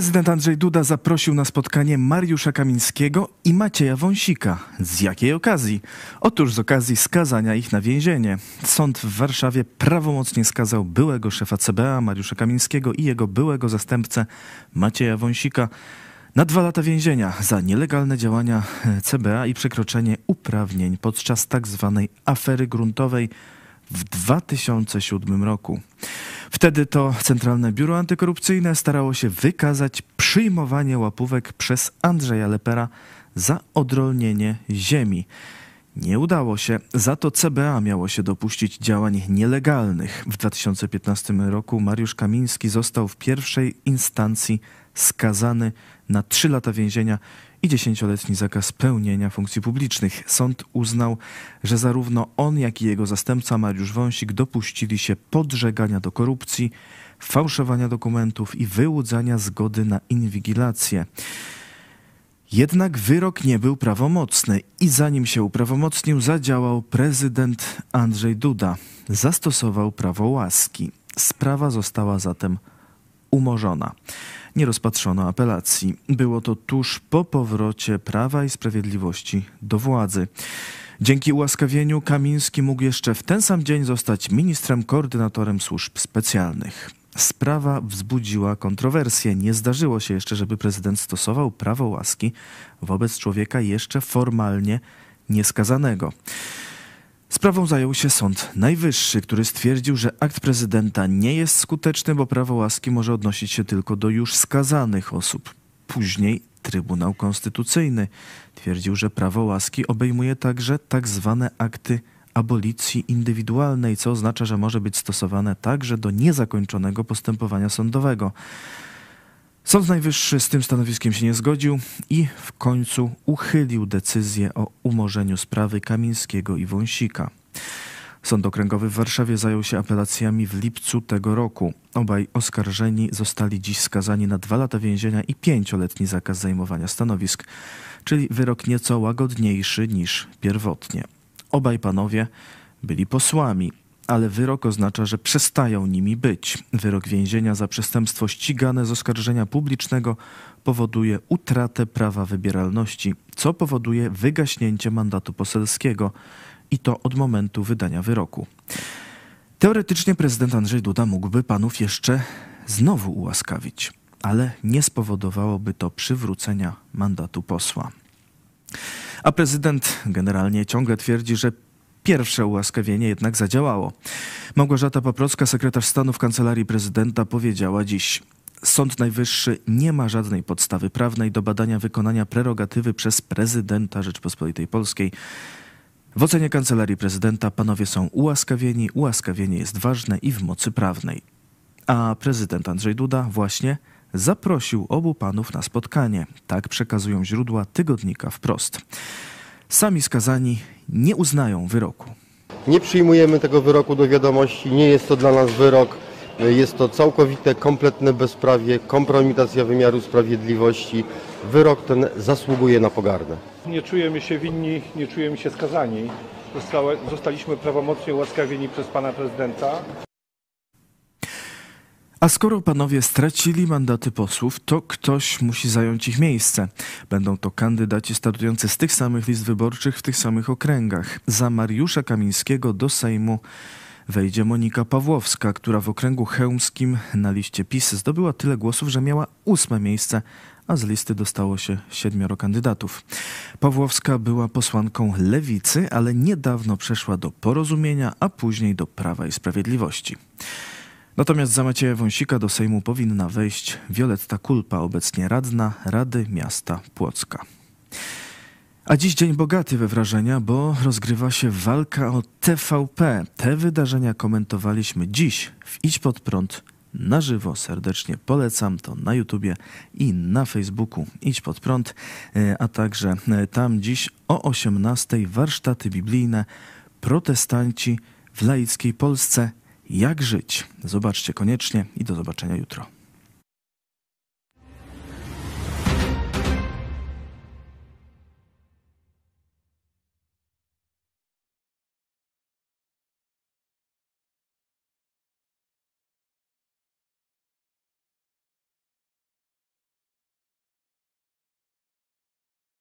Prezydent Andrzej Duda zaprosił na spotkanie Mariusza Kamińskiego i Macieja Wąsika. Z jakiej okazji? Otóż z okazji skazania ich na więzienie. Sąd w Warszawie prawomocnie skazał byłego szefa CBA Mariusza Kamińskiego i jego byłego zastępcę Macieja Wąsika na dwa lata więzienia za nielegalne działania CBA i przekroczenie uprawnień podczas tak zwanej afery gruntowej w 2007 roku. Wtedy to Centralne Biuro Antykorupcyjne starało się wykazać przyjmowanie łapówek przez Andrzeja Lepera za odrolnienie ziemi. Nie udało się, za to CBA miało się dopuścić działań nielegalnych. W 2015 roku Mariusz Kamiński został w pierwszej instancji skazany na trzy lata więzienia i dziesięcioletni zakaz pełnienia funkcji publicznych. Sąd uznał, że zarówno on, jak i jego zastępca Mariusz Wąsik dopuścili się podżegania do korupcji, fałszowania dokumentów i wyłudzania zgody na inwigilację. Jednak wyrok nie był prawomocny i zanim się uprawomocnił, zadziałał prezydent Andrzej Duda. Zastosował prawo łaski. Sprawa została zatem umorzona. Nie rozpatrzono apelacji. Było to tuż po powrocie Prawa i Sprawiedliwości do władzy. Dzięki ułaskawieniu Kamiński mógł jeszcze w ten sam dzień zostać ministrem koordynatorem służb specjalnych. Sprawa wzbudziła kontrowersje. Nie zdarzyło się jeszcze, żeby prezydent stosował prawo łaski wobec człowieka jeszcze formalnie nieskazanego. Sprawą zajął się Sąd Najwyższy, który stwierdził, że akt prezydenta nie jest skuteczny, bo prawo łaski może odnosić się tylko do już skazanych osób. Później Trybunał Konstytucyjny twierdził, że prawo łaski obejmuje także tak zwane akty abolicji indywidualnej, co oznacza, że może być stosowane także do niezakończonego postępowania sądowego. Sąd Najwyższy z tym stanowiskiem się nie zgodził i w końcu uchylił decyzję o umorzeniu sprawy Kamińskiego i Wąsika. Sąd Okręgowy w Warszawie zajął się apelacjami w lipcu tego roku. Obaj oskarżeni zostali dziś skazani na dwa lata więzienia i pięcioletni zakaz zajmowania stanowisk, czyli wyrok nieco łagodniejszy niż pierwotnie. Obaj panowie byli posłami ale wyrok oznacza, że przestają nimi być. Wyrok więzienia za przestępstwo ścigane z oskarżenia publicznego powoduje utratę prawa wybieralności, co powoduje wygaśnięcie mandatu poselskiego i to od momentu wydania wyroku. Teoretycznie prezydent Andrzej Duda mógłby panów jeszcze znowu ułaskawić, ale nie spowodowałoby to przywrócenia mandatu posła. A prezydent generalnie ciągle twierdzi, że Pierwsze ułaskawienie jednak zadziałało. Małgorzata Paprocka, sekretarz stanu w kancelarii prezydenta, powiedziała dziś: Sąd Najwyższy nie ma żadnej podstawy prawnej do badania wykonania prerogatywy przez prezydenta Rzeczpospolitej Polskiej. W ocenie kancelarii prezydenta panowie są ułaskawieni, ułaskawienie jest ważne i w mocy prawnej. A prezydent Andrzej Duda właśnie zaprosił obu panów na spotkanie. Tak przekazują źródła tygodnika wprost. Sami skazani nie uznają wyroku. Nie przyjmujemy tego wyroku do wiadomości, nie jest to dla nas wyrok. Jest to całkowite, kompletne bezprawie, kompromitacja wymiaru sprawiedliwości. Wyrok ten zasługuje na pogardę. Nie czujemy się winni, nie czujemy się skazani. Zostaliśmy prawomocnie ułaskawieni przez pana prezydenta. A skoro panowie stracili mandaty posłów, to ktoś musi zająć ich miejsce. Będą to kandydaci startujący z tych samych list wyborczych w tych samych okręgach. Za Mariusza Kamińskiego do Sejmu wejdzie Monika Pawłowska, która w okręgu chełmskim na liście PiS zdobyła tyle głosów, że miała ósme miejsce, a z listy dostało się siedmioro kandydatów. Pawłowska była posłanką lewicy, ale niedawno przeszła do porozumienia, a później do Prawa i Sprawiedliwości. Natomiast za Macieja Wąsika do Sejmu powinna wejść Wioletta Kulpa, obecnie radna Rady Miasta Płocka. A dziś dzień bogaty we wrażenia, bo rozgrywa się walka o TVP. Te wydarzenia komentowaliśmy dziś w Idź Pod Prąd na żywo. Serdecznie polecam to na YouTubie i na Facebooku Idź Pod Prąd, e, a także e, tam dziś o 18 warsztaty biblijne protestanci w laickiej Polsce jak żyć. Zobaczcie koniecznie i do zobaczenia jutro.